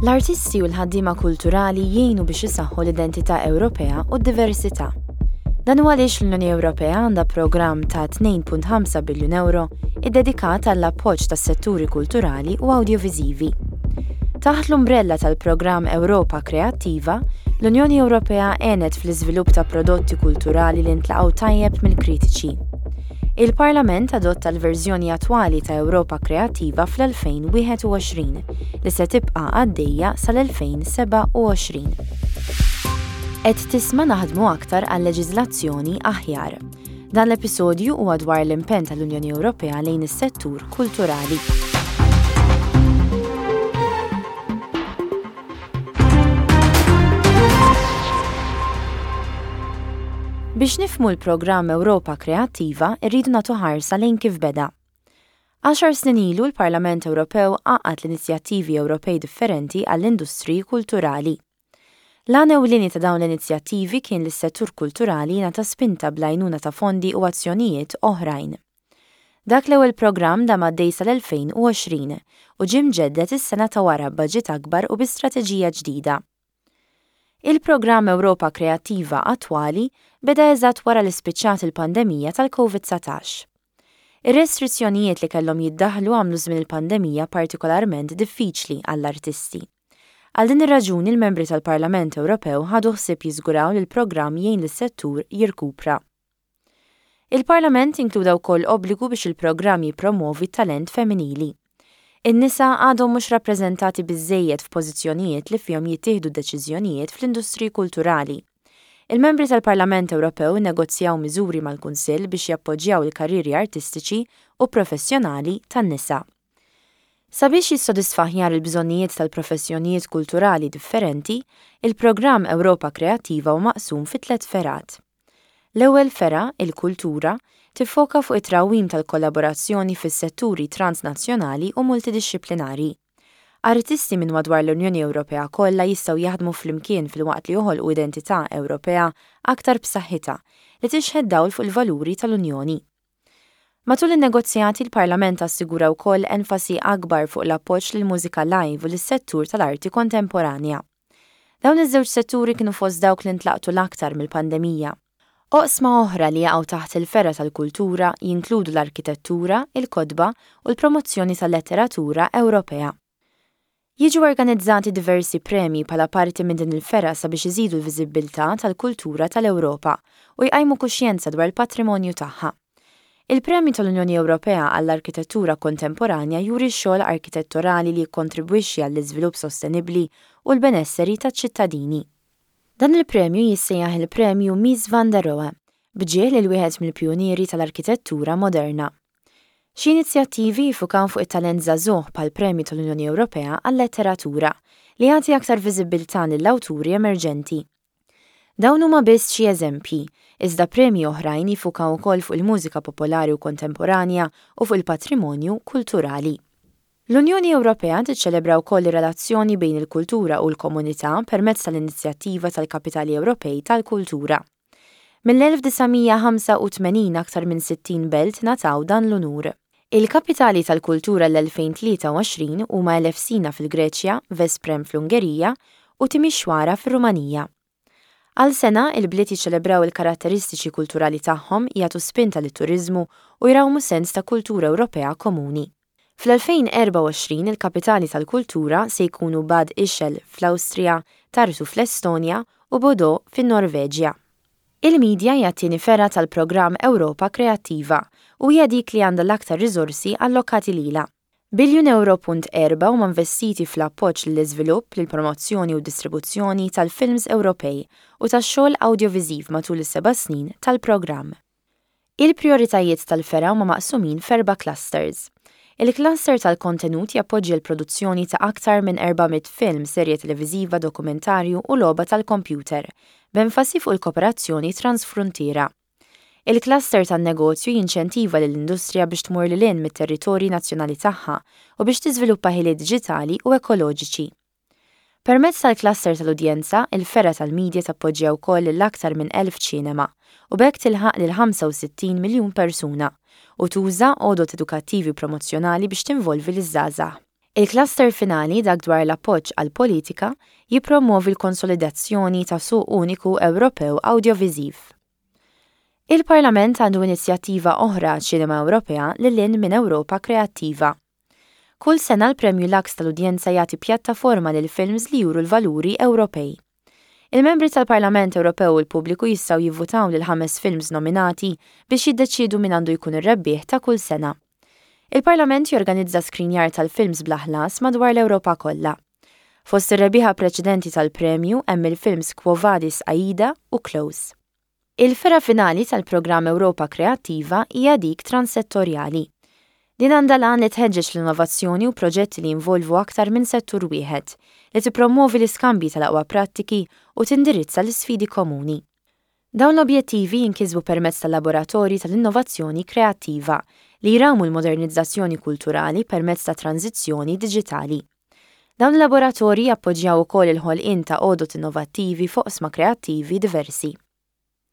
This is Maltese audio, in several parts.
L-artisti u l-ħaddiema kulturali jgħinu biex isaħħu l-identità Ewropea u d-diversità. Dan hu għaliex l-Unjoni Ewropea għandha programm ta' 2.5 biljun euro iddedikat għall-appoġġ tas-setturi kulturali u awdjoviżivi. Taħt l-umbrella tal-programm Ewropa Kreattiva, l-Unjoni Ewropea għenet fl-iżvilupp ta' prodotti kulturali li ntlaqgħu tajjeb mill-kritiċi. Il-Parlament adotta l-verżjoni attwali ta' Ewropa Kreattiva fl-2021, li se tibqa' għaddejja sal-2027. Qed tisma' Naħdmu Aktar għal Leġiżlazzjoni Aħjar. Dan l-episodju huwa dwar l-impenn tal-Unjoni Ewropea lejn is-settur kulturali. Biex nifmu l-programm Ewropa Kreattiva, irridu nagħtu ħarsa lejn kif beda. Għaxar snin ilu l-Parlament Ewropew għaqad l-inizjattivi Ewropej differenti għall-industriji kulturali. L-għana u l-lini ta' dawn l-inizjattivi kien li s-settur kulturali jingħata spinta bl-għajnuna ta' fondi u azzjonijiet oħrajn. Dak l-ewwel programm dam għaddej sal-2020 u ġie mġedded is-sena ta' wara b'baġit akbar u bi strateġija ġdida. Il-programm Ewropa Kreattiva attwali beda eżatt wara li spiċċat il-pandemija tal-COVID-19. Ir-restrizzjonijiet li kellhom jiddaħħlu għamlu żmien il-pandemija partikolarment diffiċli għall-artisti. Għal din ir-raġuni l-Membri tal-Parlament Ewropew ħadu ħsieb jiżguraw li l-programm jgħin lis-settur jirkupra. Il-Parlament inkluda wkoll obbligu biex il-programm jippromwovi t-talent femminili. In-nisa għadhom mhux rappreżentati biżżejjed f'pożizzjonijiet li fihom jittieħdu deċiżjonijiet fl-industriji kulturali. Il-Membri tal-Parlament Ewropew innegozjaw miżuri mal-Kunsill biex jappoġġjaw il-karrieri artistiċi u professjonali tan-nisa. Sabiex jissodisfa aħjar il-bżonnijiet tal-professjonijiet kulturali differenti, il-programm Ewropa Kreattiva hu maqsum fi tliet fergħat. L-ewwel fergħa, il-kultura, tiffoka fuq it-trawwim tal-kollaborazzjoni fis-setturi transnazzjonali u multidixxiplinari. Artisti minn madwar l-Unjoni Ewropea kollha jistgħu jaħdmu flimkien filwaqt li joħolqu identità Ewropea aktar b'saħħitha li tixħet dawl fuq il-valuri tal-Unjoni. Matul in-negozjati, l-Parlament assigura wkoll enfasi akbar fuq l-appoġġ lill-mużika live u lis-settur tal-arti kontemporanja. Dawn iż-żewġ setturi kienu fost dawk li ntlaqtu l-aktar mill-pandemija. Oqsma oħra li jaqgħu taħt il-fergħa tal-kultura jinkludu l-arkitettura, il-kotba u l-promozzjoni tal-letteratura Ewropea. Jiġu organizzati diversi premji bħala parti minn din il-fergħa sabiex iżidu l-viżibbiltà tal-kultura tal-Ewropa u jqajmu kuxjenza dwar il-patrimonju tagħha. Il-Premju tal-Unjoni Ewropea għall-Arkitettura Kontemporanja juri x-xogħol arkitettorali li jikkontribwixxi għall-iżvilupp sostenibbli u l-benesseri taċ-ċittadini. Dan il-premju jissejjaħ il-Premju Mies van der Rohe, b'ġieħ lil wieħed mill-pijunieri tal-arkitettura moderna. Xi inizjattivi jiffukaw fuq it-talent żagħżugħ bħall-Premju tal-Unjoni Ewropea għal-Letteratura, li jagħti aktar viżibbiltà lill-awturi emerġenti. Dawn huma biss xi eżempji, iżda premji oħrajn jiffukaw ukoll fuq il-mużika popolari u kontemporanja u fuq il-patrimonju kulturali. L-Unjoni Ewropea tiċċelebra wkoll ir-relazzjoni bejn il-kultura u l-komunità permezz tal-inizjattiva tal-Kapitali Ewropej tal-Kultura. Mill-1985 aktar minn 60 belt ngħataw dan l-unur. Il-kapitali tal-kultura l-2023 huma Elefsina fil-Greċja, Vesprem fl-Ungerija u Timisoara fir-Rumanija. Għal sena, il-bliet jiċċelebraw il-karatteristiċi kulturali tagħhom, jagħtu spinta lit-turiżmu u jrawmu sens ta' kultura Ewropea komuni. Fl-2024 il-kapitali tal-kultura se jkunu Bad Ischl fl-Awstrija, Tartu fl-Estonja u Bodø fin-Norveġja. Il-midja hija t-tieni fergħa tal-programm Ewropa Kreattiva u hija dik li għandha l-aktar riżorsi allokati lilha. Biljun ewro punt erba' huma investiti fl-appoġġ lill-iżvilupp, lill-promozzjoni u d-distribuzzjoni tal-films Ewropej u tax-xogħol awdjoviżiv matul is-seba' snin tal-programm. Il-prijoritajiet tal-fergħa huma maqsumin f'erba' clusters. Il-cluster tal-kontenut jappoġġja l-produzzjoni ta' aktar minn 400 film, serje televiżiva, dokumentarju u logħba tal-kompjuter, b'enfasi fuq il-kooperazzjoni transfruntiera. Il-cluster tan-negozju jinċentiva lill-industrija biex tmur lil hinn mit-territorji nazzjonali tagħha u biex tiżviluppa ħiliet diġitali u ekoloġiċi. Permezz tal-klaster tal-udjenza, il-fergħa tal-media tappoġġja wkoll lil aktar minn 1,000 ċinema u b'hekk tilħaq lil 65 miljun persuna, u tuża għodod edukattivi u promozzjonali biex tinvolvi liż-żgħażagħ. Il-klaster finali, dak dwar l-appoġġ għall-politika, jippromwovi l-konsolidazzjoni ta' suq uniku Ewropew awdjoviżiv. Il-Parlament għandu inizjattiva oħra, Ċinema Ewropea lil hinn minn Ewropa Kreattiva. Kull sena l-Premju Lux tal-Udjenza jagħti pjattaforma lil films li juru l-valuri Ewropej. Il-membri tal-Parlament Ewropew u l-pubbliku jistgħu jivvutaw lill-ħames films nominati biex jiddeċiedu min għandu jkun ir-rebbieħ ta' kull sena. Il-Parlament jorganizza skrinjar tal-films bla ħlas madwar l-Ewropa kollha. Fost ir-rebbieħa preċedenti tal-premju hemm il-films Quo Vadis Aida u Close. Il-fergħa finali tal-Programm Ewropa Kreattiva hija dik transsettorjali. Din għandha l-għan li tħeġġeġ l-innovazzjoni u proġetti li jinvolvu aktar minn settur wieħed, li tippromwovi l-iskambji tal-aqwa prattiki u tindirizza l-isfidi komuni. Dawn l-objettivi jinkisbu permezz tal-Laboratorji tal-Innovazzjoni Kreattiva, li jrawmu l-modernizzazzjoni kulturali permezz ta' tranżizzjoni diġitali. Dawn il-laboratorji jappoġġjaw ukoll il-ħolqien ta' għodod innovattivi f'oqsma kreattivi diversi.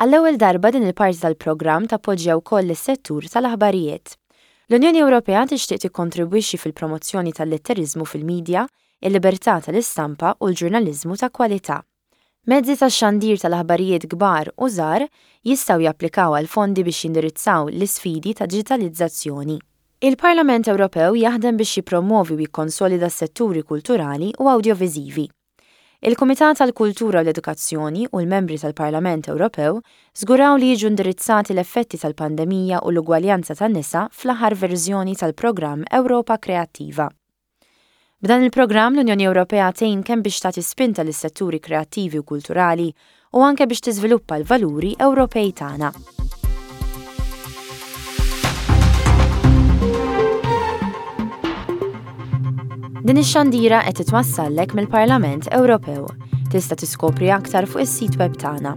Għall-ewwel darba din il-parti tal-programm tappoġġja wkoll lis-settur tal-aħbarijiet. L-Unjoni Ewropea tixtieq tikkontribwixxi fil-promozzjoni tal-litteriżmu fil-midja, il-libertà tal-istampa u l-ġurnaliżmu ta' kwalità. Mezzi ta' xandir tal-aħbarijiet kbar u żgħar jistgħu japplikaw għal fondi biex jindirizzaw l-isfidi ta' diġitalizzazzjoni. Il-Parlament Ewropew jaħdem biex jippromwovi u jikkonsolida s-setturi kulturali u awdjoviżivi. Il-Kumitat għall-Kultura u l-Edukazzjoni u l-membri tal-Parlament Ewropew żguraw li jiġu indirizzati l-effetti tal-pandemija u l-ugwaljanza tan-nisa fl-aħħar verżjoni tal-programm Ewropa Kreattiva. B'dan il-programm l-Unjoni Ewropea tgħin kemm biex tagħti spinta lis-setturi kreattivi u kulturali u anke biex tiżviluppa l-valuri Ewropej tagħna. Din ix-xandira qed titwassallek mill-Parlament Ewropew. Tista' tiskopri aktar fuq is-sit web tagħna.